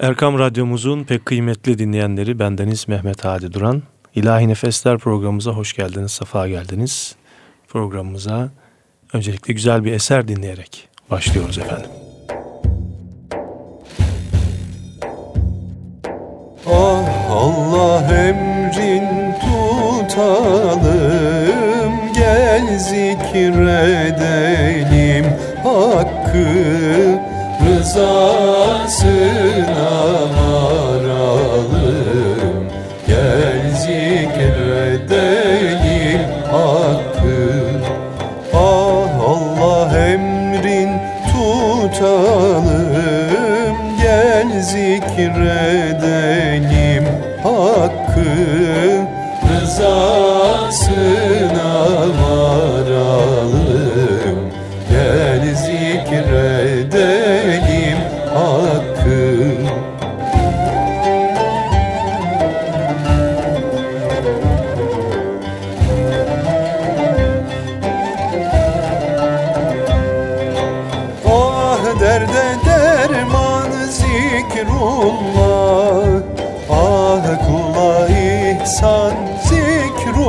Erkam Radyomuzun pek kıymetli dinleyenleri bendeniz Mehmet Hadi Duran. İlahi Nefesler programımıza hoş geldiniz, safa geldiniz. Programımıza öncelikle güzel bir eser dinleyerek başlıyoruz efendim. Ah Allah emrin tutalım Gel zikredelim hakkı Rızasına zikredelim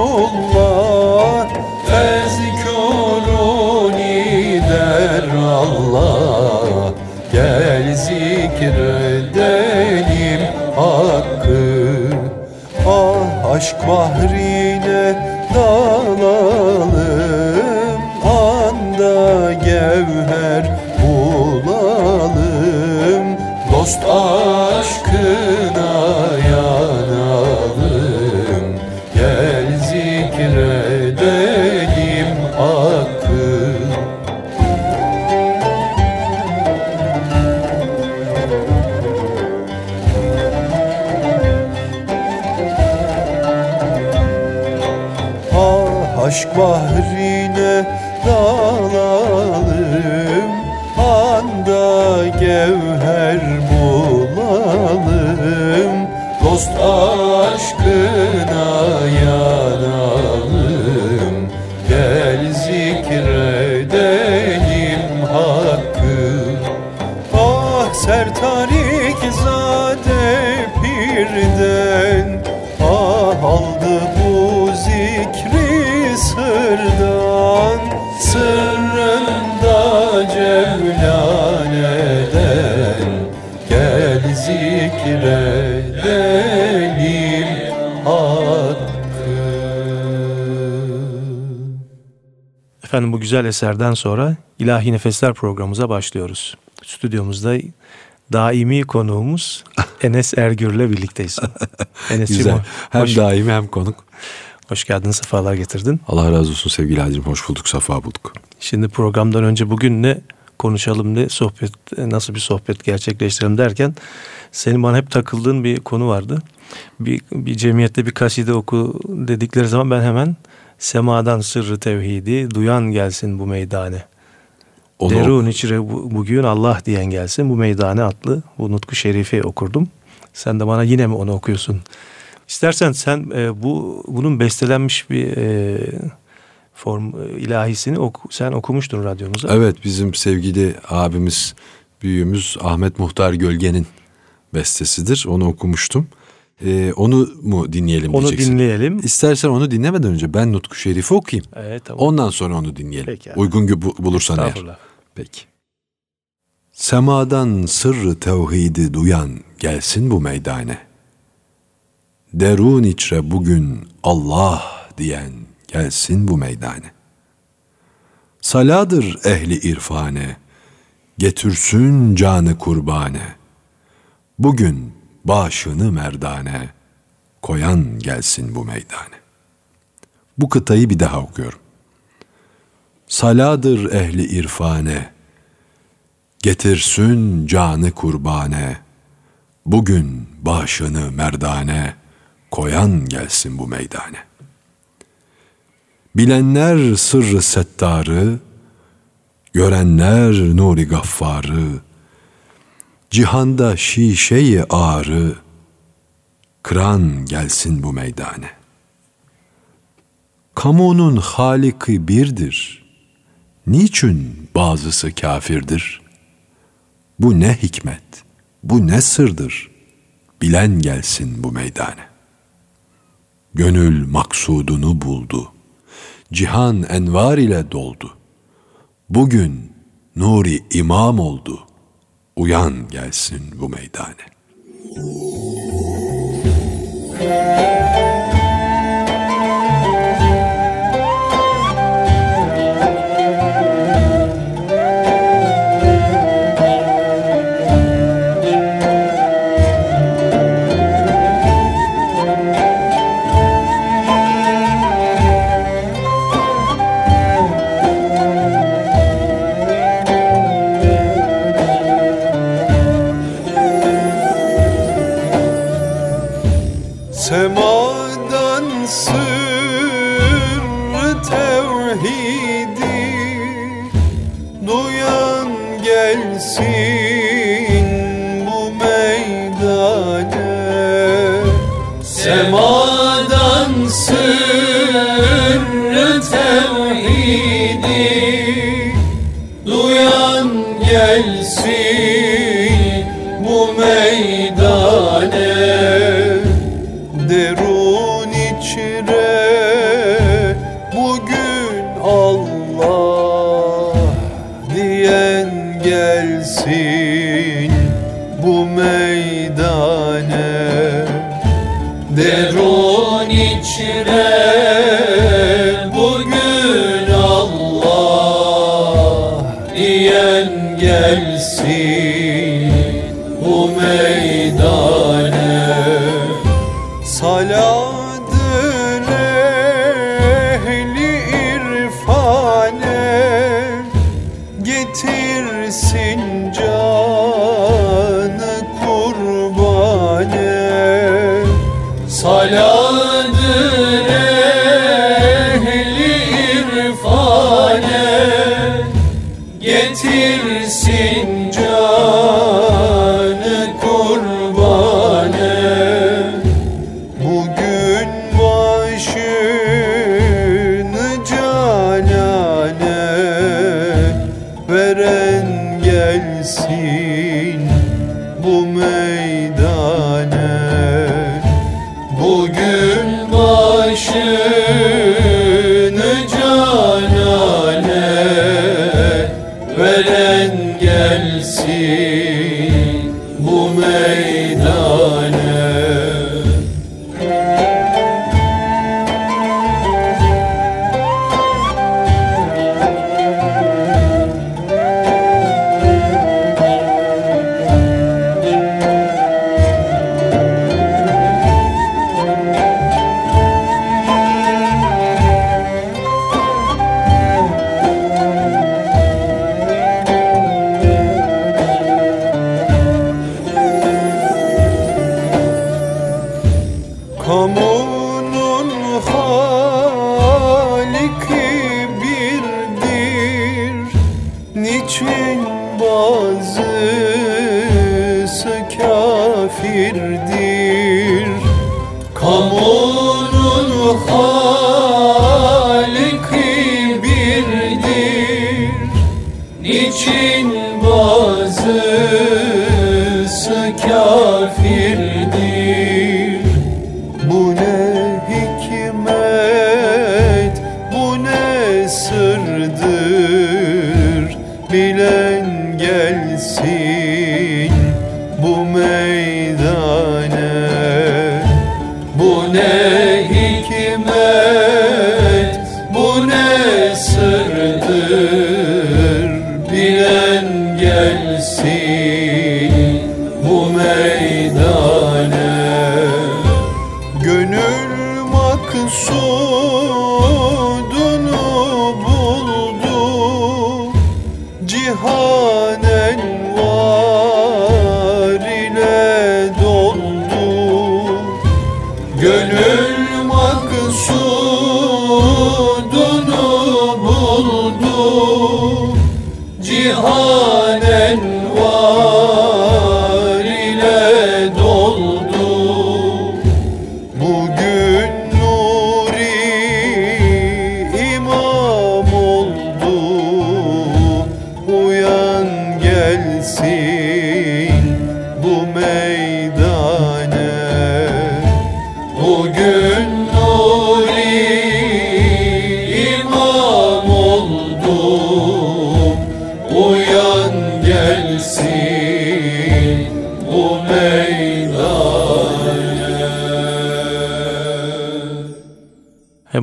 zikrullah Fezkuruni der Allah. Gel zikredelim hakkı. Ah aşk bahrine Ah zikredelim hakkı Efendim bu güzel eserden sonra İlahi Nefesler programımıza başlıyoruz. Stüdyomuzda daimi konuğumuz Enes Ergür'le birlikteyiz. Enes'ciğim Güzel. Hem hoş, daimi hem konuk. hoş geldin, sefalar getirdin. Allah razı olsun sevgili Hacım. Hoş bulduk, safa bulduk. Şimdi programdan önce bugün ne konuşalım ne sohbet nasıl bir sohbet gerçekleştirelim derken senin bana hep takıldığın bir konu vardı. Bir, bir cemiyette bir kaside oku dedikleri zaman ben hemen semadan sırrı tevhidi duyan gelsin bu meydane. Onu Derun içre bu- bugün Allah diyen gelsin bu meydane adlı bu nutku şerifi okurdum. Sen de bana yine mi onu okuyorsun? İstersen sen e, bu bunun bestelenmiş bir e, form e, ilahisini oku, sen okumuştun radyomuza. Evet bizim sevgili abimiz, büyüğümüz Ahmet Muhtar Gölge'nin bestesidir. Onu okumuştum. Ee, onu mu dinleyelim Onu diyeceksin. dinleyelim. İstersen onu dinlemeden önce ben Nutku Şerif'i okuyayım. Evet tamam. Ondan sonra onu dinleyelim. Peki abi. Uygun bu- bulursan eğer. Peki. Semadan sırrı tevhidi duyan gelsin bu meydane. Derun içre bugün Allah diyen gelsin bu meydane. Saladır ehli irfane, getirsin canı kurbane. Bugün başını merdane, koyan gelsin bu meydane. Bu kıtayı bir daha okuyorum. Saladır ehli irfane, getirsin canı kurbane. Bugün başını merdane, koyan gelsin bu meydane. Bilenler sırrı settarı, görenler nuri gaffarı, cihanda şişeyi ağrı, kıran gelsin bu meydane. Kamunun haliki birdir, niçin bazısı kafirdir? Bu ne hikmet, bu ne sırdır, bilen gelsin bu meydane. Gönül maksudunu buldu.'' cihan envar ile doldu. Bugün nuri imam oldu. Uyan gelsin bu meydane. Müzik gelsin bu meydana.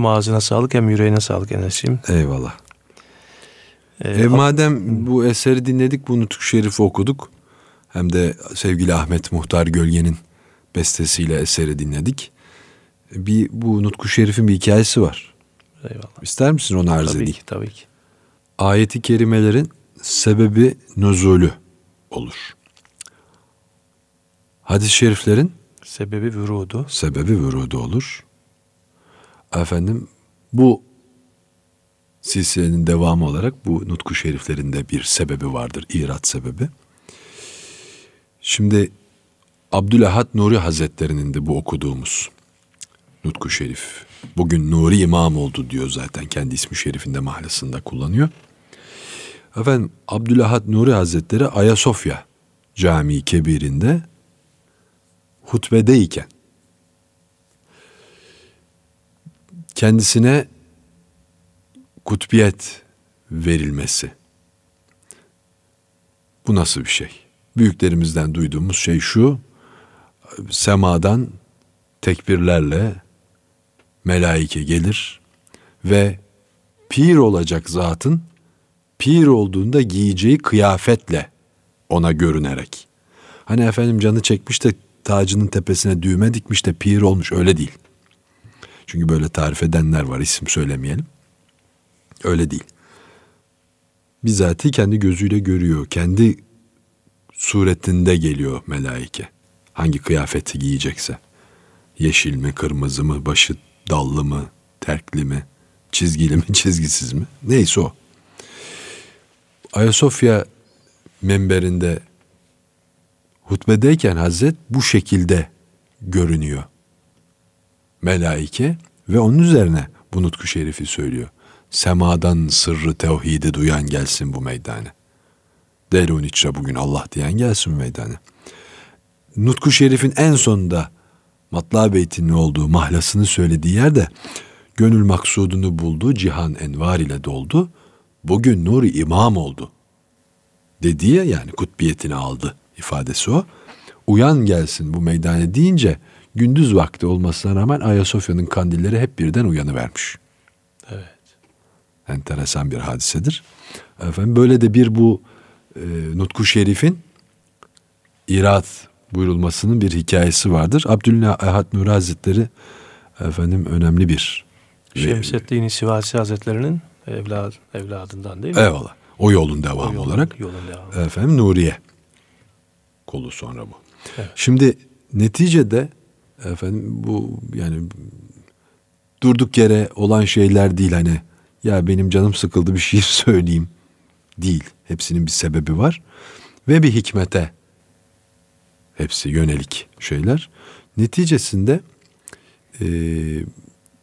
Hem ağzına sağlık hem yüreğine sağlık Enes'ciğim. Eyvallah. Ee, E, madem bu eseri dinledik, bu Nutuk Şerif'i okuduk. Hem de sevgili Ahmet Muhtar Gölge'nin bestesiyle eseri dinledik. Bir bu Nutku Şerif'in bir hikayesi var. eyvallah. İster misin onu arz Tabii edeyim? ki tabii ki. Ayeti kerimelerin sebebi nüzulü olur. Hadis-i şeriflerin Sebebi vurudu. sebebi vürudu olur. Efendim bu silsilenin devamı olarak bu nutku şeriflerinde bir sebebi vardır. İrat sebebi. Şimdi Abdülahad Nuri Hazretleri'nin de bu okuduğumuz nutku şerif. Bugün Nuri İmam oldu diyor zaten. Kendi ismi şerifinde mahlasında kullanıyor. Efendim Abdülahad Nuri Hazretleri Ayasofya Camii Kebir'inde hutbedeyken kendisine kutbiyet verilmesi. Bu nasıl bir şey? Büyüklerimizden duyduğumuz şey şu. Semadan tekbirlerle melaike gelir ve pir olacak zatın pir olduğunda giyeceği kıyafetle ona görünerek. Hani efendim canı çekmiş de tacının tepesine düğme dikmiş de pir olmuş öyle değil. Çünkü böyle tarif edenler var isim söylemeyelim. Öyle değil. Bizatihi kendi gözüyle görüyor. Kendi suretinde geliyor melaike. Hangi kıyafeti giyecekse. Yeşil mi, kırmızı mı, başı dallı mı, terkli mi, çizgili mi, çizgisiz mi? Neyse o. Ayasofya menberinde hutbedeyken Hazret bu şekilde görünüyor. Melaike ve onun üzerine bu şerifi söylüyor. Semadan sırrı tevhidi duyan gelsin bu meydane. Derun içre bugün Allah diyen gelsin meydane. Nutku şerifin en sonunda Matla Beyt'in olduğu mahlasını söylediği yerde gönül maksudunu buldu, cihan envar ile doldu. Bugün nuri imam oldu. Dediği ya yani kutbiyetini aldı ifadesi o. Uyan gelsin bu meydane deyince gündüz vakti olmasına rağmen Ayasofya'nın kandilleri hep birden uyanıvermiş. Evet. Enteresan bir hadisedir. Efendim böyle de bir bu e, Nutku Şerif'in irat buyurulmasının bir hikayesi vardır. Abdülahad Nuri Hazretleri efendim önemli bir Şemseddin Sivasi Hazretleri'nin evlad, evladından değil mi? Eyvallah. O yolun devamı O yolun- olarak Yolun devamı. efendim Nuriye kolu sonra bu. Evet. Şimdi neticede efendim bu yani durduk yere olan şeyler değil hani ya benim canım sıkıldı bir şiir söyleyeyim değil. Hepsinin bir sebebi var ve bir hikmete hepsi yönelik şeyler. Neticesinde eee,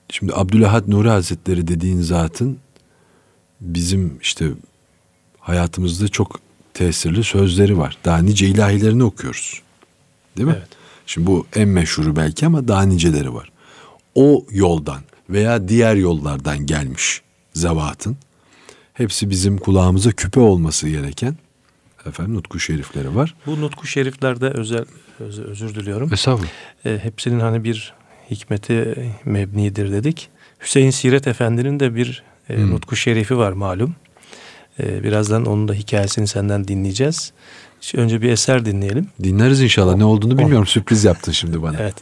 şimdi Abdülahad Nuri Hazretleri dediğin zatın bizim işte hayatımızda çok tesirli sözleri var. Daha nice ilahilerini okuyoruz. Değil mi? Evet. Şimdi bu en meşhuru belki ama daha niceleri var. O yoldan veya diğer yollardan gelmiş zevatın hepsi bizim kulağımıza küpe olması gereken efendim nutku şerifleri var. Bu nutku şeriflerde özel öz- özür diliyorum. Estağfurullah. E, hepsinin hani bir hikmeti mebnidir dedik. Hüseyin Siret Efendi'nin de bir e, Hmm. nutku şerifi var malum. E, birazdan onun da hikayesini senden dinleyeceğiz. Önce bir eser dinleyelim. Dinleriz inşallah. Ne olduğunu bilmiyorum. Sürpriz yaptın şimdi bana. Evet.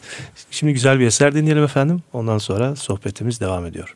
Şimdi güzel bir eser dinleyelim efendim. Ondan sonra sohbetimiz devam ediyor.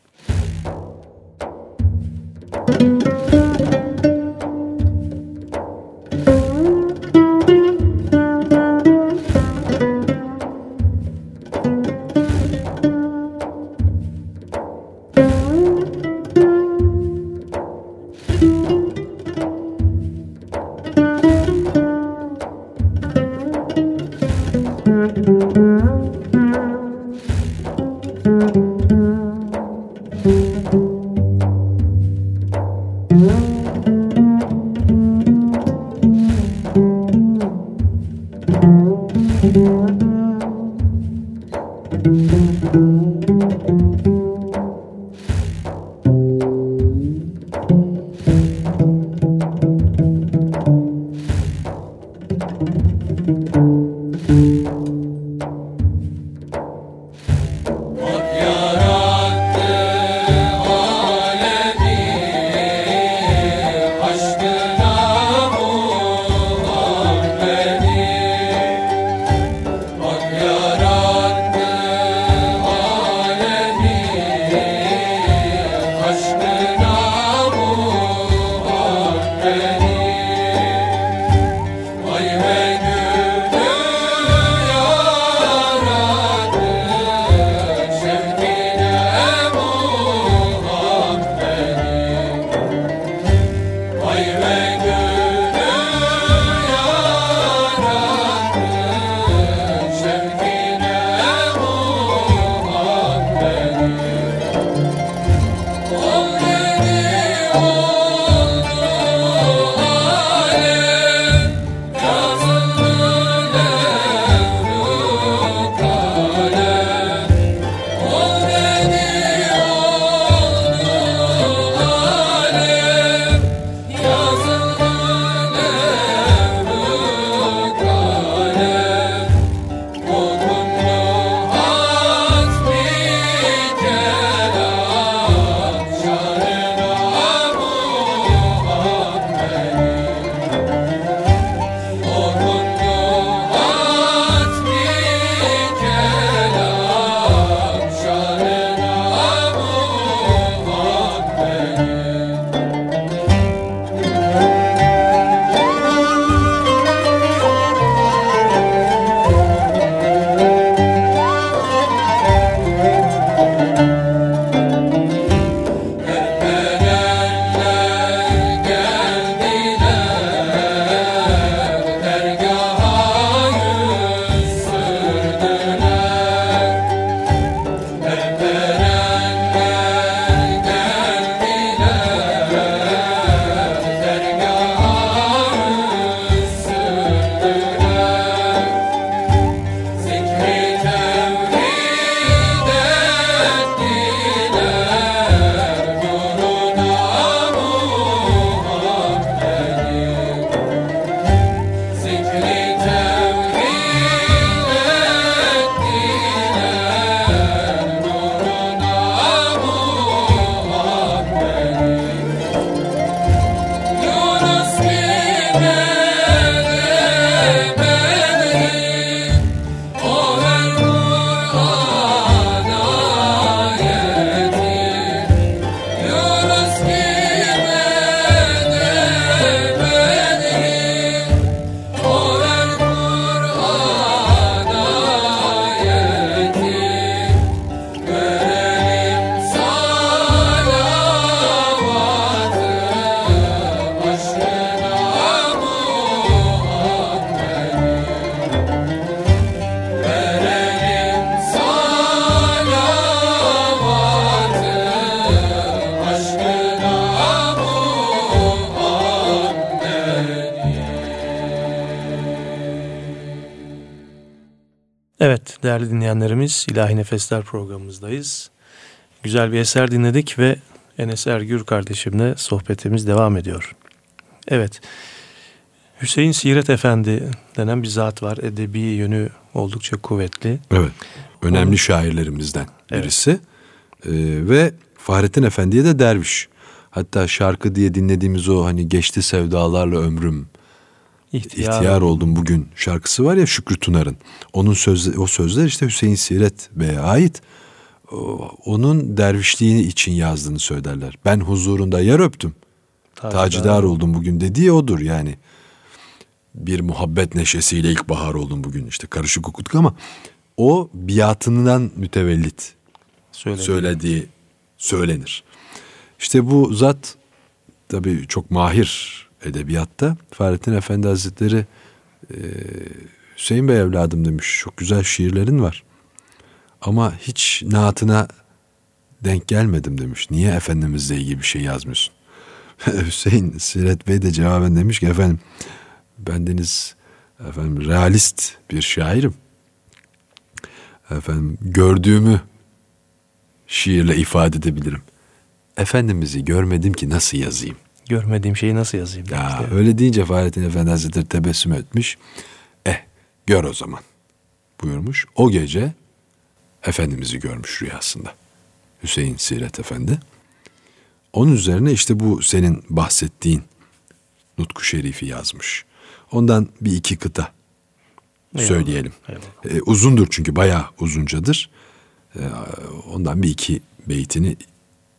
Evet değerli dinleyenlerimiz İlahi Nefesler programımızdayız. Güzel bir eser dinledik ve Enes Ergür kardeşimle sohbetimiz devam ediyor. Evet Hüseyin Siret Efendi denen bir zat var. Edebi yönü oldukça kuvvetli. Evet. Önemli Onun, şairlerimizden birisi. Evet. Ee, ve Fahrettin Efendi'ye de derviş. Hatta şarkı diye dinlediğimiz o hani geçti sevdalarla ömrüm İhtiyar, İhtiyar oldum bugün şarkısı var ya Şükrü Tunar'ın. Onun sözleri, o sözler işte Hüseyin Siret Bey'e ait. Onun dervişliğini için yazdığını söylerler. Ben huzurunda yer öptüm. Tacidar, Tacidar oldum bugün dediği odur yani. Bir muhabbet neşesiyle ilkbahar oldum bugün işte karışık okuduk ama o biatından mütevellit Söyledi. söylediği söylenir. İşte bu zat tabii çok mahir edebiyatta. Fahrettin Efendi Hazretleri e, Hüseyin Bey evladım demiş. Çok güzel şiirlerin var. Ama hiç naatına denk gelmedim demiş. Niye Efendimizle ilgili bir şey yazmıyorsun? Hüseyin Siret Bey de cevaben demiş ki efendim bendeniz efendim realist bir şairim. Efendim gördüğümü şiirle ifade edebilirim. Efendimiz'i görmedim ki nasıl yazayım? Görmediğim şeyi nasıl yazayım? Ya, işte. Öyle deyince Fahrettin Efendi Hazretleri tebessüm etmiş. Eh gör o zaman. buyurmuş. O gece Efendimiz'i görmüş rüyasında. Hüseyin Siret Efendi. Onun üzerine işte bu senin bahsettiğin Nutku Şerifi yazmış. Ondan bir iki kıta Eyvallah, söyleyelim. eyvallah. Ee, uzundur çünkü bayağı uzuncadır. Ee, ondan bir iki beytini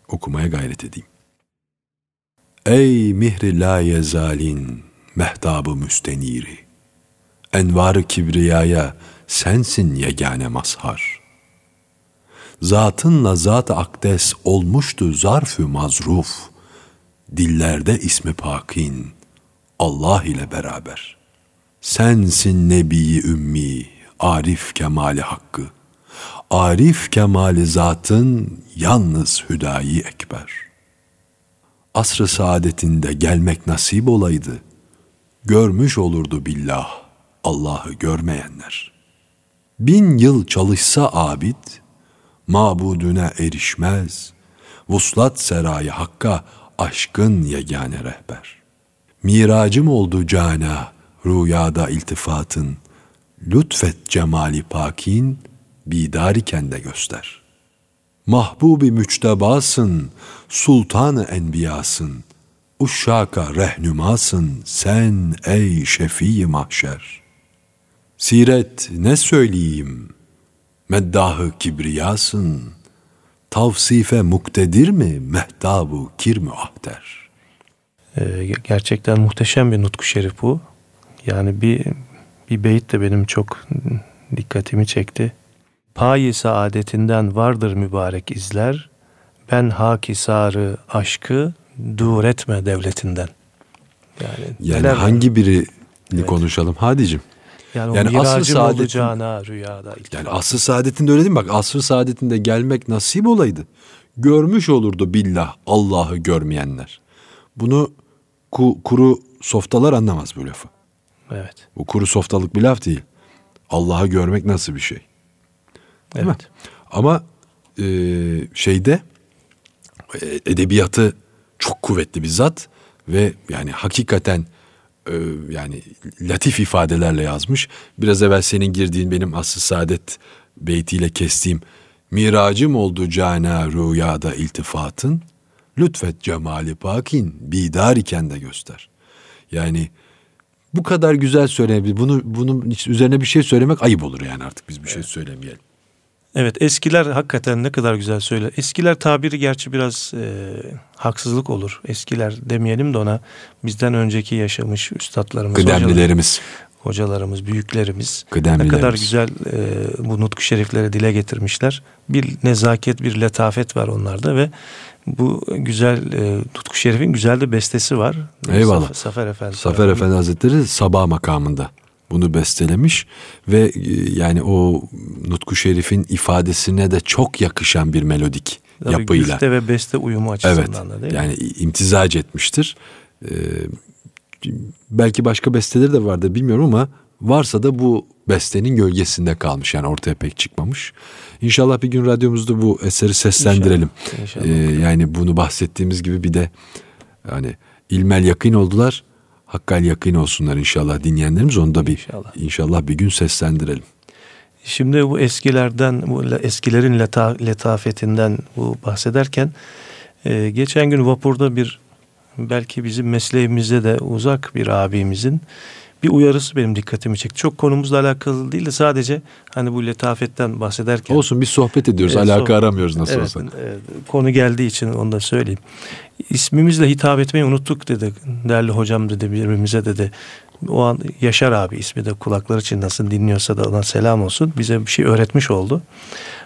okumaya gayret edeyim. Ey mihri la yezalin mehtabı müsteniri. Envarı kibriyaya sensin yegane mazhar. Zatınla zat-ı akdes olmuştu zarfü mazruf. Dillerde ismi pakin Allah ile beraber. Sensin nebiyi ümmi, arif kemali hakkı. Arif kemali zatın yalnız hüdayi ekber. Asr-ı saadetinde gelmek nasip olaydı. Görmüş olurdu billah Allah'ı görmeyenler. Bin yıl çalışsa abid, mabudüne erişmez. Vuslat serayı hakka aşkın yegane rehber. Miracım oldu cana, rüyada iltifatın. Lütfet cemali pakin, bidar iken de göster. Mahbubi müçtebasın, sultanı enbiyasın. Uşşaka rehnümasın sen ey şefii mahşer. Siret ne söyleyeyim? Meddahı kibriyasın. Tavsife muktedir mi mehtabu kirmü ahter? Ee, gerçekten muhteşem bir nutku şerif bu. Yani bir bir beyit de benim çok dikkatimi çekti. Payi saadetinden vardır mübarek izler. Ben hakisarı aşkı dur etme devletinden. Yani, Yani hangi birini Evet. konuşalım Hadicim? yani, yani miracım saadetin- olacağına rüyada. Yani asr-ı saadetinde öyle değil mi? Bak asr-ı saadetinde gelmek nasip olaydı. Görmüş olurdu billah Allah'ı görmeyenler. Bunu ku- kuru softalar anlamaz bu lafı. Evet. Bu kuru softalık bir laf değil. Allah'ı görmek nasıl bir şey? Değil mi? Evet. Ama e, şeyde e, edebiyatı çok kuvvetli bir zat ve yani hakikaten e, yani latif ifadelerle yazmış. Biraz evvel senin girdiğin benim asr saadet beytiyle kestiğim miracım oldu cana rüyada iltifatın lütfet cemali pakin bidar iken de göster. Yani bu kadar güzel söylenebilir. Bunu bunun üzerine bir şey söylemek ayıp olur yani artık biz bir şey söylemeyelim. Evet eskiler hakikaten ne kadar güzel söyler. Eskiler tabiri gerçi biraz e, haksızlık olur. Eskiler demeyelim de ona bizden önceki yaşamış üstadlarımız, Kıdemlilerimiz. hocalarımız, büyüklerimiz ne kadar güzel e, bu nutku şerifleri dile getirmişler. Bir nezaket, bir letafet var onlarda ve bu güzel e, nutku şerifin güzel de bestesi var. Eyvallah. Zafer, Zafer Efendi. Tarafından. Efendi Hazretleri sabah makamında bunu bestelemiş ve e, yani o Nutku Şerif'in ifadesine de çok yakışan bir melodik Tabii yapıyla. güfte ve beste uyumu Evet. açısından da değil mi? Yani imtizac etmiştir. Ee, belki başka besteleri de vardır bilmiyorum ama varsa da bu bestenin gölgesinde kalmış. Yani ortaya pek çıkmamış. İnşallah bir gün radyomuzda bu eseri seslendirelim. İnşallah. Ee, yani bunu bahsettiğimiz gibi bir de yani ilmel yakın oldular. Hakkal yakın olsunlar inşallah dinleyenlerimiz. Onu da bir İnşallah. inşallah bir gün seslendirelim. Şimdi bu eskilerden, bu le- eskilerin leta, letafetinden bu bahsederken e, geçen gün vapurda bir belki bizim mesleğimize de uzak bir abimizin bir uyarısı benim dikkatimi çekti. Çok konumuzla alakalı değil de sadece hani bu letafetten bahsederken. Olsun biz sohbet ediyoruz. Evet, Alaka sohbet- aramıyoruz nasıl evet, olsa. evet, konu geldiği için onu da söyleyeyim. İsmimizle hitap etmeyi unuttuk dedi. Değerli hocam dedi birbirimize dedi. O an Yaşar abi ismi de kulakları çınlasın dinliyorsa da ona selam olsun. Bize bir şey öğretmiş oldu.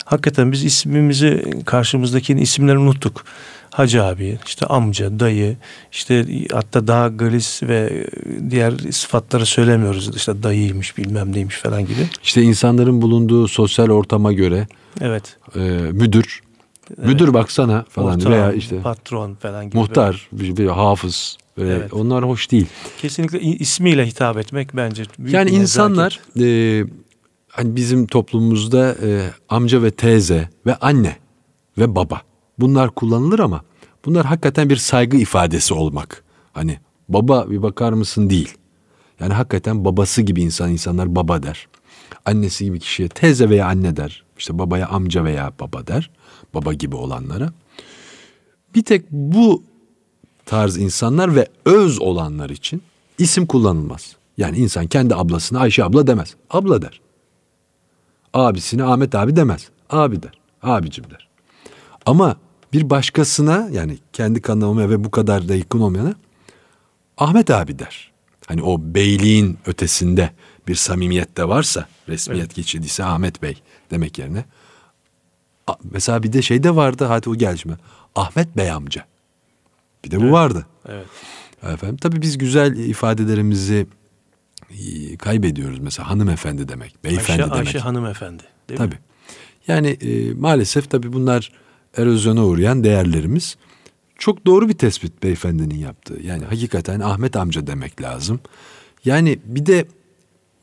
Hakikaten biz ismimizi karşımızdakinin isimlerini unuttuk. Hacı abi, işte amca, dayı, işte hatta daha galis ve diğer sıfatları söylemiyoruz. İşte dayıymış bilmem neymiş falan gibi. İşte insanların bulunduğu sosyal ortama göre Evet. e, müdür, müdür baksana falan Ortağım, veya işte patron falan gibi. muhtar, bir, bir hafız. e, Evet. Onlar hoş değil. Kesinlikle ismiyle hitap etmek bence büyük yani insanlar e, hani bizim toplumumuzda e, amca ve teyze ve anne ve baba bunlar kullanılır ama bunlar hakikaten bir saygı ifadesi olmak. Hani baba bir bakar mısın değil. Yani hakikaten babası gibi insan insanlar baba der. annesi gibi kişiye teyze veya anne der. İşte babaya amca veya baba der. Baba gibi olanlara. Bir tek bu tarz insanlar ve öz olanlar için isim kullanılmaz. Yani insan kendi ablasına Ayşe abla demez. Abla der. Abisine Ahmet abi demez. Abi der. Abicim der. Ama bir başkasına yani kendi kanına ve bu kadar da yakın olmayana Ahmet abi der. Hani o beyliğin ötesinde bir samimiyet de varsa resmiyet Evet. geçirdiyse Ahmet Bey demek yerine. Mesela bir de şey de vardı hadi o gelişme. Ahmet Bey amca. Bir de bu vardı. Evet. Efendim tabii biz güzel ifadelerimizi e, kaybediyoruz. Mesela hanımefendi demek, beyefendi Ayşe, demek. Ayşe hanımefendi. Değil mi? Tabii. Yani e, maalesef tabii bunlar erozyona uğrayan değerlerimiz. Çok doğru bir tespit beyefendinin yaptığı. Yani hakikaten Ahmet amca demek lazım. Yani bir de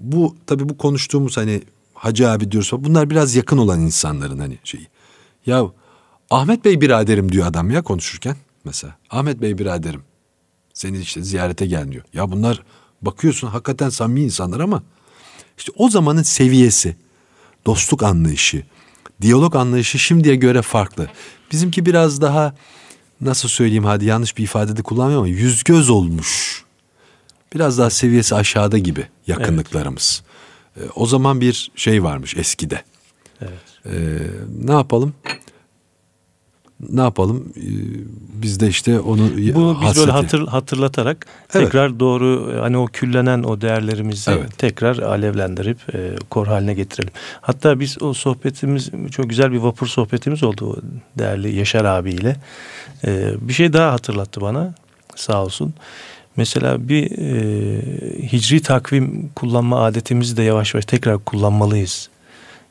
bu tabii bu konuştuğumuz hani hacı abi diyoruz bunlar biraz yakın olan insanların hani şeyi. Ya Ahmet Bey biraderim diyor adam ya konuşurken mesela. Ahmet Bey biraderim. Seni işte ziyarete gel diyor. Ya bunlar bakıyorsun hakikaten samimi insanlar ama işte o zamanın seviyesi, dostluk anlayışı, diyalog anlayışı şimdiye göre farklı. Bizimki biraz daha nasıl söyleyeyim hadi yanlış bir ifade de kullanmıyorum ama yüz göz olmuş. Biraz daha seviyesi aşağıda gibi yakınlıklarımız. Ee, o zaman bir şey varmış eskide. Evet. Ee, ne yapalım? Ne yapalım? Ee, biz de işte onu Bunu biz hasreti- böyle hatır, hatırlatarak Evet. tekrar doğru hani o küllenen o değerlerimizi Evet. tekrar alevlendirip e, kor haline getirelim. Hatta biz o sohbetimiz çok güzel bir vapur sohbetimiz oldu değerli Yaşar abiyle. E, bir şey daha hatırlattı bana sağ olsun. Mesela bir e, hicri takvim kullanma adetimizi de yavaş yavaş tekrar kullanmalıyız.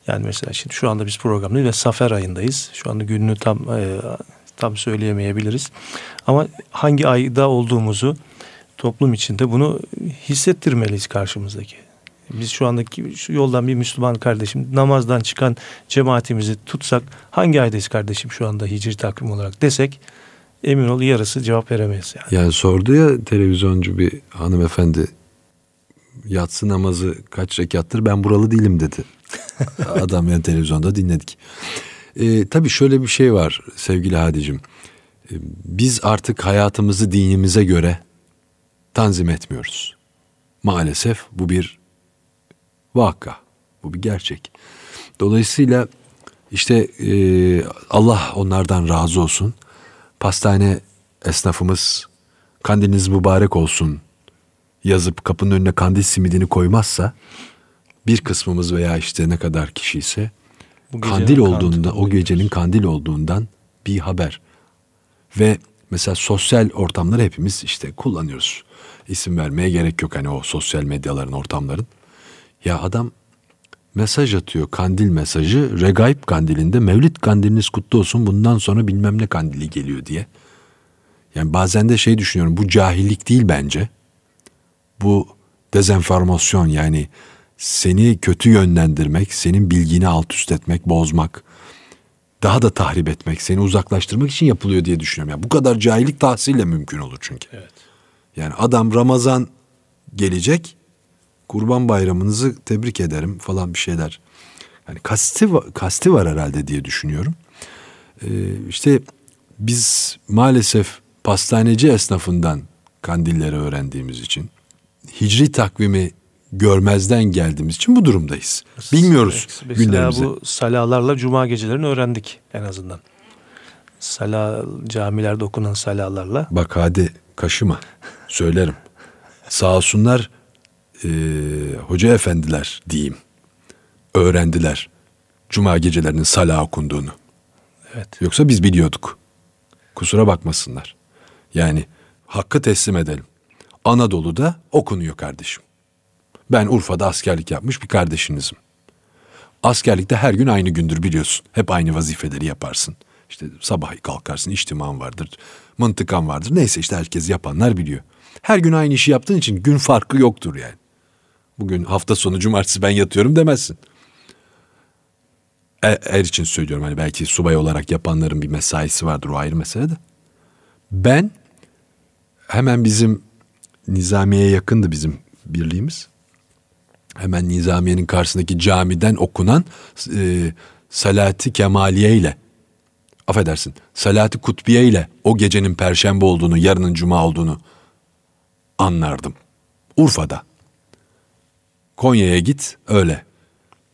Yani mesela şimdi şu anda biz programdayız ve Safer ayındayız. Şu anda gününü tam e, tam söyleyemeyebiliriz. Ama hangi ayda olduğumuzu toplum içinde bunu hissettirmeliyiz karşımızdaki. Biz şu andaki şu yoldan bir Müslüman kardeşim namazdan çıkan cemaatimizi tutsak hangi aydayız kardeşim şu anda hicri takvim olarak desek emin ol yarısı cevap veremeyiz yani. Yani sordu ya televizyoncu bir hanımefendi yatsı namazı kaç rekattır ben buralı değilim dedi. Adam yani televizyonda dinledik. Ee, tabii şöyle bir şey var sevgili Hadicim. Ee, biz artık hayatımızı dinimize göre tanzim etmiyoruz. Maalesef bu bir vaka. Bu bir gerçek. Dolayısıyla işte e, Allah onlardan razı olsun. Pastane esnafımız kandiliniz mübarek olsun yazıp kapının önüne kandil simidini koymazsa bir kısmımız veya işte ne kadar kişi ise kandil olduğunda o gecenin kandil olduğundan bir haber. Ve mesela sosyal ortamları hepimiz işte kullanıyoruz. İsim vermeye gerek yok hani o sosyal medyaların ortamların. Ya adam mesaj atıyor kandil mesajı Regaib kandilinde Mevlid kandiliniz kutlu olsun bundan sonra bilmem ne kandili geliyor diye. Yani bazen de şey düşünüyorum bu cahillik değil bence. Bu dezenformasyon yani seni kötü yönlendirmek, senin bilgini alt üst etmek, bozmak, daha da tahrip etmek, seni uzaklaştırmak için yapılıyor diye düşünüyorum. Yani bu kadar cahillik tahsille mümkün olur çünkü. Evet. Yani adam Ramazan gelecek, Kurban Bayramınızı tebrik ederim falan bir şeyler. Yani kasti, kasti var herhalde diye düşünüyorum. Ee, işte biz maalesef pastaneci esnafından kandilleri öğrendiğimiz için, hicri takvimi görmezden geldiğimiz için bu durumdayız. Bilmiyoruz Mesela günlerimizi. bu salalarla cuma gecelerini öğrendik en azından. Sala camilerde okunan salalarla. Bak hadi kaşıma söylerim. Sağ olsunlar e, hoca efendiler diyeyim. Öğrendiler cuma gecelerinin sala okunduğunu. Evet. Yoksa biz biliyorduk. Kusura bakmasınlar. Yani hakkı teslim edelim. Anadolu'da okunuyor kardeşim. Ben Urfa'da askerlik yapmış bir kardeşinizim. Askerlikte her gün aynı gündür biliyorsun. Hep aynı vazifeleri yaparsın. İşte sabah kalkarsın, içtiman vardır, mıntıkan vardır. Neyse işte herkes yapanlar biliyor. Her gün aynı işi yaptığın için gün farkı yoktur yani. Bugün hafta sonu cumartesi ben yatıyorum demezsin. E- Er için söylüyorum hani belki subay olarak yapanların bir mesaisi vardır o ayrı mesele de. Ben hemen bizim Nizamiye'ye yakındı bizim birliğimiz. Hemen Nizamiye'nin karşısındaki camiden okunan e, Salati Kemaliye ile affedersin Salati Kutbiye ile o gecenin perşembe olduğunu yarının cuma olduğunu anlardım. Urfa'da. Konya'ya git öyle.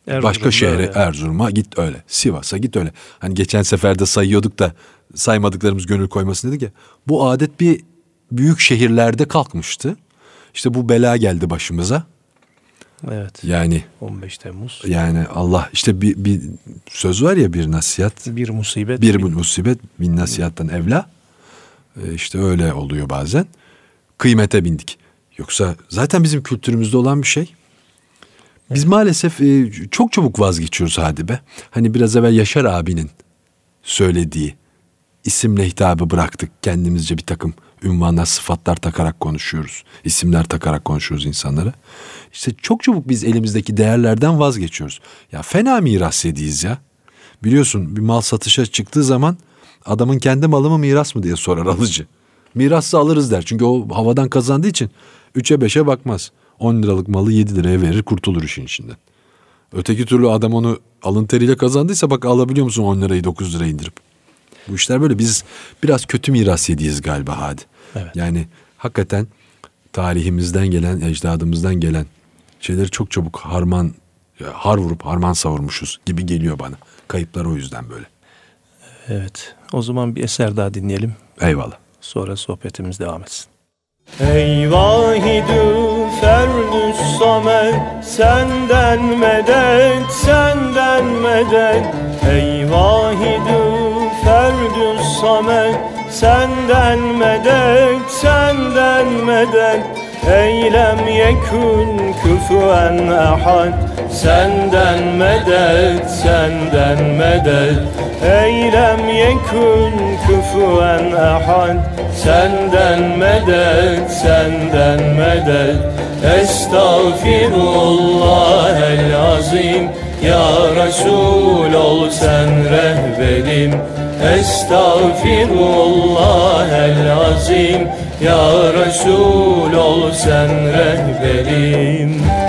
Erzurum'da Başka şehre öyle. Erzurum'a git öyle. Sivas'a git öyle. Hani geçen seferde sayıyorduk da saymadıklarımız gönül koymasın dedik ya. Bu adet bir büyük şehirlerde kalkmıştı. İşte bu bela geldi başımıza. Evet. Yani 15 Temmuz. yani Allah işte bir, bir söz var ya bir nasihat. Bir musibet. Bir musibet bin nasihattan evla. Ee, işte öyle oluyor bazen. Kıymete bindik. Yoksa zaten bizim kültürümüzde olan bir şey. Biz maalesef e, çok çabuk vazgeçiyoruz hadi be. Hani biraz evvel Yaşar abinin söylediği isimle hitabı bıraktık. Kendimizce bir takım ünvanlar, sıfatlar takarak konuşuyoruz. İsimler takarak konuşuyoruz insanlara. İşte çok çabuk biz elimizdeki değerlerden vazgeçiyoruz. Ya fena miras yediyiz ya. Biliyorsun bir mal satışa çıktığı zaman adamın kendi malı mı miras mı diye sorar alıcı. Mirassa alırız der. Çünkü o havadan kazandığı için 3'e 5'e bakmaz. 10 liralık malı 7 liraya verir kurtulur işin içinden. Öteki türlü adam onu alın teriyle kazandıysa bak alabiliyor musun 10 lirayı 9 liraya indirip. Bu işler böyle biz biraz kötü miras yediyiz galiba hadi. Evet. Yani hakikaten tarihimizden gelen, ecdadımızdan gelen şeyleri çok çabuk harman, har vurup harman savurmuşuz gibi geliyor bana. Kayıplar o yüzden böyle. Evet. O zaman bir eser daha dinleyelim. Eyvallah. Sonra sohbetimiz devam etsin. Ey vahidü ferdüs samet Senden medet, senden medet Ey vahidü ferdüs samet Senden medet, senden medet Eylem yekün küfüen ahad Senden medet, senden medet Eylem yekün küfüen ahad Senden medet, senden medet Estağfirullah el azim. Ya Resul ol sen rehberim Estağfirullah el azim. Ya Resul ol sen rehberim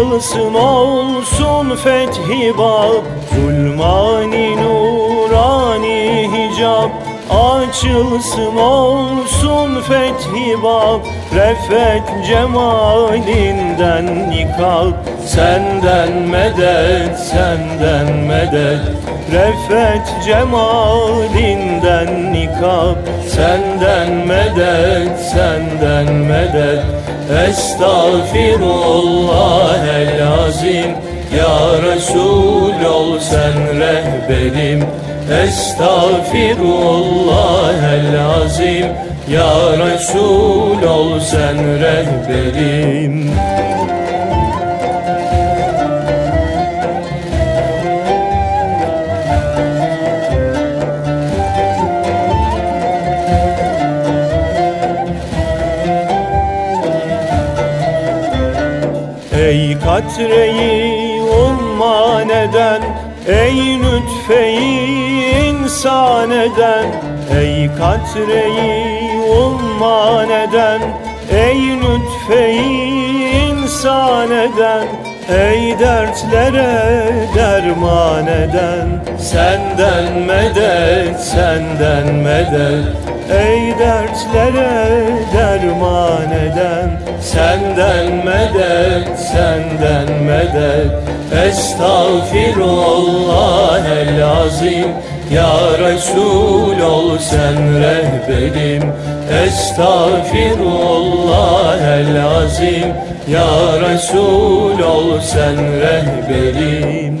Açılsın olsun fethi bab Zulmani nurani hicab Açılsın olsun fethi bab Refet cemalinden nikab. Senden medet, senden medet. Refet cemalinden nikab. Senden medet, senden medet. Estağfirullah el azim. Ya Resul ol sen rehberim Estağfirullah el azim Ya Resul ol sen rehberim. Ey katreyi umman eden Ey lütfeyi insan eden Ey katreyi umman eden Ey lütfeyi insan eden Ey dertlere derman eden Senden medet, senden medet. Ey dertlere derman eden Senden medet, senden medet. Estağfirullah el azim Ya Resul ol sen rehberim. Estağfirullah el azim Ya Resul ol sen rehberim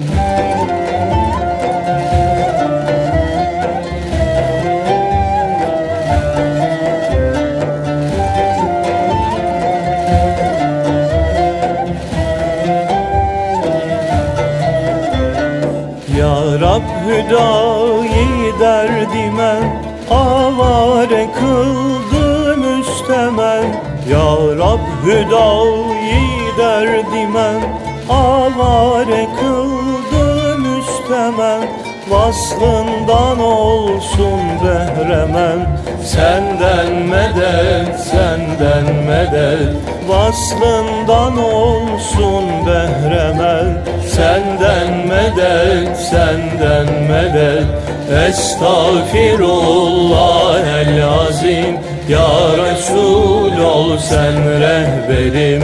hüdayi derdimen Avare kıldı müstemen Vaslından olsun behremen Senden medet, senden medet. Vaslından olsun behremen Senden medet, senden medet. Estağfirullah el azim Ya Resul ol sen rehberim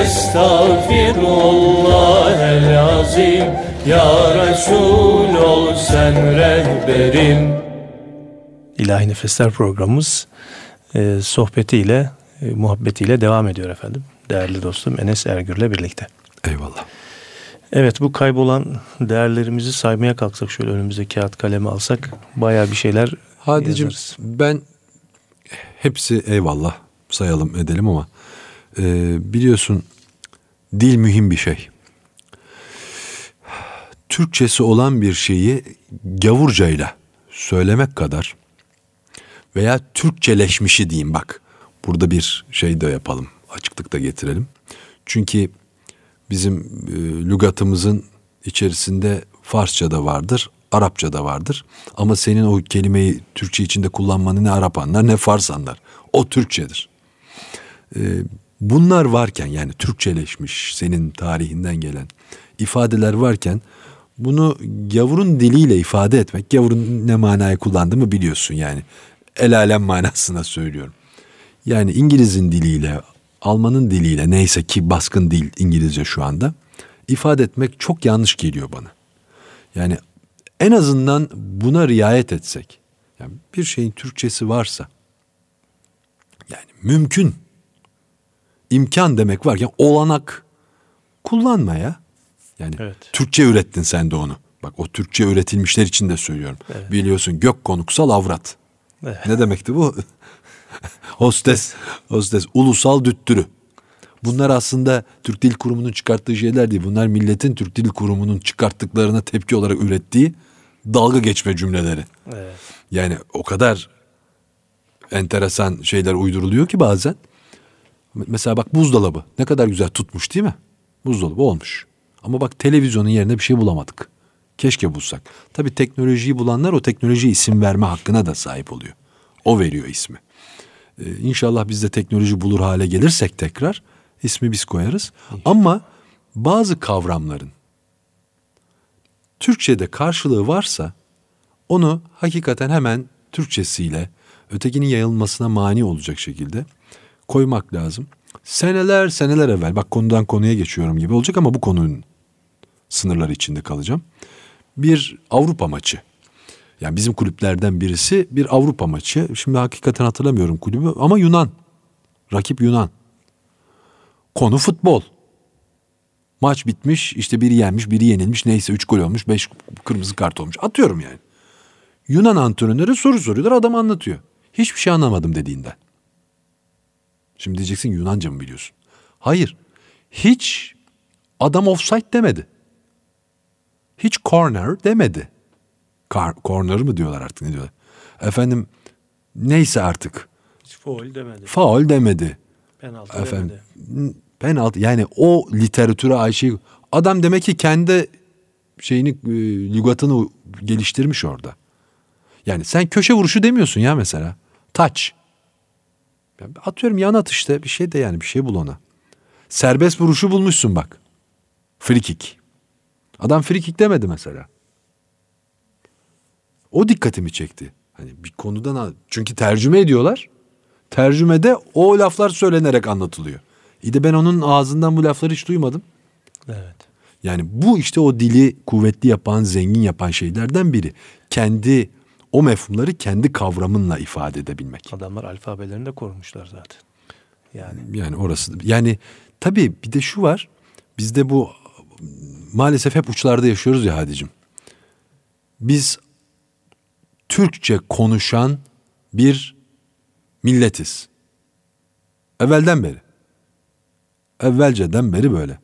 Estağfirullah el azim Ya Resul ol sen rehberim İlahi Nefesler programımız e, sohbetiyle, e, muhabbetiyle devam ediyor efendim. Değerli dostum Enes Ergür'le birlikte. Eyvallah. Evet bu kaybolan değerlerimizi saymaya kalksak şöyle önümüze kağıt kalemi alsak baya bir şeyler Hadicim yazarız. ben hepsi eyvallah sayalım edelim ama e, biliyorsun dil mühim bir şey. Türkçesi olan bir şeyi gavurcayla söylemek kadar veya Türkçeleşmişi diyeyim bak. Burada bir şey de yapalım. Açıklık da getirelim. Çünkü bizim e, lügatımızın içerisinde Farsça da vardır, Arapça da vardır. Ama senin o kelimeyi Türkçe içinde kullanmanı ne Arap anlar ne Fars anlar. O Türkçedir. E, bunlar varken yani Türkçeleşmiş senin tarihinden gelen ifadeler varken bunu gavurun diliyle ifade etmek, gavurun ne manaya kullandığımı biliyorsun yani. El alem manasına söylüyorum. Yani İngiliz'in diliyle, Alman'ın diliyle neyse ki baskın dil İngilizce şu anda ifade etmek çok yanlış geliyor bana. Yani en azından buna riayet etsek. Yani bir şeyin Türkçesi varsa yani mümkün imkan demek varken olanak kullanma ya. Yani Evet. Türkçe ürettin sen de onu. Bak o Türkçe üretilmişler için de söylüyorum. Evet. Biliyorsun gök konuksal avrat. Evet. Ne demekti bu? hostes, hostes, ulusal düttürü. Bunlar aslında Türk Dil Kurumu'nun çıkarttığı şeyler değil. Bunlar milletin Türk Dil Kurumu'nun çıkarttıklarına tepki olarak ürettiği dalga geçme cümleleri. Evet. Yani o kadar enteresan şeyler uyduruluyor ki bazen. Mesela bak buzdolabı ne kadar güzel tutmuş değil mi? Buzdolabı olmuş. Ama bak televizyonun yerine bir şey bulamadık. Keşke bulsak. Tabii teknolojiyi bulanlar o teknolojiye isim verme hakkına da sahip oluyor. O veriyor ismi. Ee, inşallah biz de teknoloji bulur hale gelirsek tekrar ismi biz koyarız. Ama bazı kavramların Türkçe'de karşılığı varsa onu hakikaten hemen Türkçesiyle ötekinin yayılmasına mani olacak şekilde koymak lazım. Seneler seneler evvel bak konudan konuya geçiyorum gibi olacak ama bu konunun sınırları içinde kalacağım. Bir Avrupa maçı. Yani bizim kulüplerden birisi bir Avrupa maçı. Şimdi hakikaten hatırlamıyorum kulübü ama Yunan. Rakip Yunan. Konu futbol. Maç bitmiş işte biri yenmiş biri yenilmiş neyse 3 gol olmuş 5 kırmızı kart olmuş. Atıyorum yani. Yunan antrenörü soru soruyorlar adam anlatıyor. Hiçbir şey anlamadım dediğinden. Şimdi diyeceksin Yunanca mı biliyorsun? Hayır. Hiç adam offside demedi. Hiç corner demedi. Kar, corner mı diyorlar artık ne diyorlar? Efendim neyse artık. Hiç foul demedi. Faul demedi. Penaltı Efendim demedi. Penaltı yani o literatüre ait şey. Adam demek ki kendi şeyini e, lügatını geliştirmiş orada. Yani sen köşe vuruşu demiyorsun ya mesela. Ya Atıyorum yan atışta bir şey de yani bir şey bul ona. Serbest vuruşu bulmuşsun bak. Free kick. Adam free kick demedi mesela. O dikkatimi çekti. Hani bir konudan çünkü tercüme ediyorlar. Tercümede o laflar söylenerek anlatılıyor. İyi de ben onun ağzından bu lafları hiç duymadım. Evet. Yani bu işte o dili kuvvetli yapan, zengin yapan şeylerden biri. Kendi o mefhumları kendi kavramınla ifade edebilmek. Adamlar alfabelerini de korumuşlar zaten. Yani Yani orası yani tabii bir de şu var. Bizde bu maalesef hep uçlarda yaşıyoruz ya Hadicim. Biz Türkçe konuşan bir milletiz. Evvelden beri. Evvelceden beri böyle.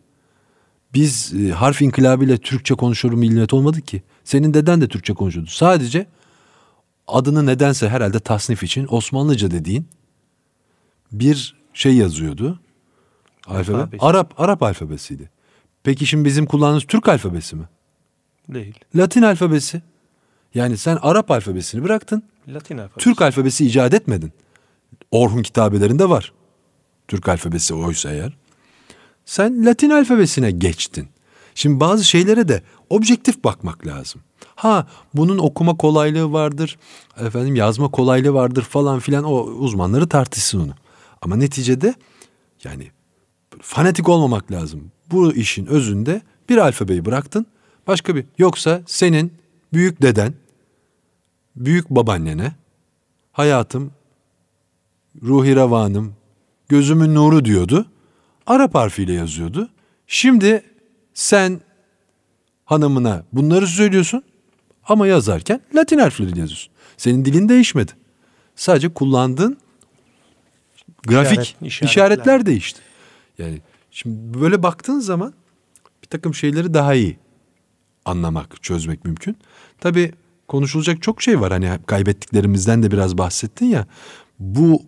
Biz e, harf inkılabıyla Türkçe konuşur bir millet olmadık ki. Senin deden de Türkçe konuşuyordu. Sadece adını nedense herhalde tasnif için Osmanlıca dediğin bir şey yazıyordu. Alfabe. Alfabesi. Arap Arap alfabesiydi. Peki şimdi bizim kullandığımız Türk alfabesi mi? Değil. Latin alfabesi. Yani sen Arap alfabesini bıraktın. Latin alfabesi. Türk alfabesi icat etmedin. Orhun kitabelerinde var. Türk alfabesi oysa eğer. Sen Latin alfabesine geçtin. Şimdi bazı şeylere de objektif bakmak lazım. Ha bunun okuma kolaylığı vardır, efendim yazma kolaylığı vardır falan filan o uzmanları tartışsın onu. Ama neticede yani fanatik olmamak lazım. Bu işin özünde bir alfabeyi bıraktın, başka bir yoksa senin büyük deden, büyük babaannene hayatım, ruhi revanım, gözümün nuru diyordu. Arap harfiyle yazıyordu. Şimdi sen hanımına bunları söylüyorsun ama yazarken Latin harfleriyle yazıyorsun. Senin dilin değişmedi. Sadece kullandığın grafik İşaret- işaretler, işaretler. değişti. Yani şimdi böyle baktığın zaman bir takım şeyleri daha iyi anlamak, çözmek mümkün. Tabii konuşulacak çok şey var. Hani kaybettiklerimizden de biraz bahsettin ya. Bu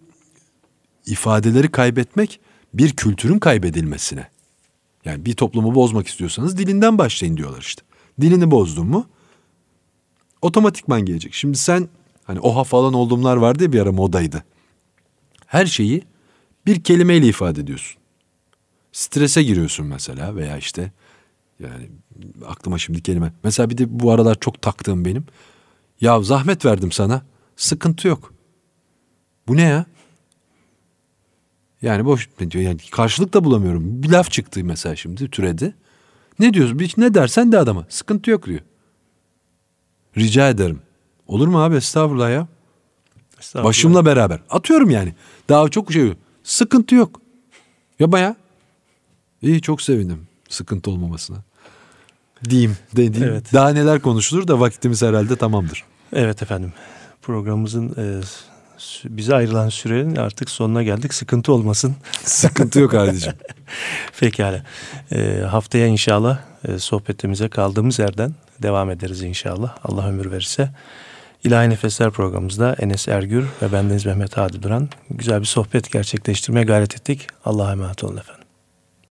ifadeleri kaybetmek bir kültürün kaybedilmesine. Yani bir toplumu bozmak istiyorsanız dilinden başlayın diyorlar işte. Dilini bozdun mu otomatikman gelecek. Şimdi sen hani oha falan olduğumlar vardı ya bir ara modaydı. Her şeyi bir kelimeyle ifade ediyorsun. Strese giriyorsun mesela veya işte yani aklıma şimdi kelime. Mesela bir de bu aralar çok taktığım benim. Ya zahmet verdim sana. Sıkıntı yok. Bu ne ya? Yani boş diyor. Yani karşılık da bulamıyorum. Bir laf çıktı mesela şimdi türedi. Ne diyorsun? Bir, ne dersen de adama. Sıkıntı yok diyor. Rica ederim. Olur mu abi estağfurullah ya. Estağfurullah. Başımla beraber. Atıyorum yani. Daha çok şey yok. Sıkıntı yok. Ya baya. İyi çok sevindim sıkıntı olmamasına. Diyeyim. De, diyeyim. Evet. Daha neler konuşulur da vaktimiz herhalde tamamdır. Evet efendim. Programımızın e, bize ayrılan sürenin artık sonuna geldik. Sıkıntı olmasın. Sıkıntı yok kardeşim. Pekala. E, haftaya inşallah e, sohbetimize kaldığımız yerden devam ederiz inşallah. Allah ömür verirse. İlahi Nefesler programımızda Enes Ergür ve bendeniz Mehmet Hadi Duran güzel bir sohbet gerçekleştirmeye gayret ettik. Allah'a emanet olun efendim.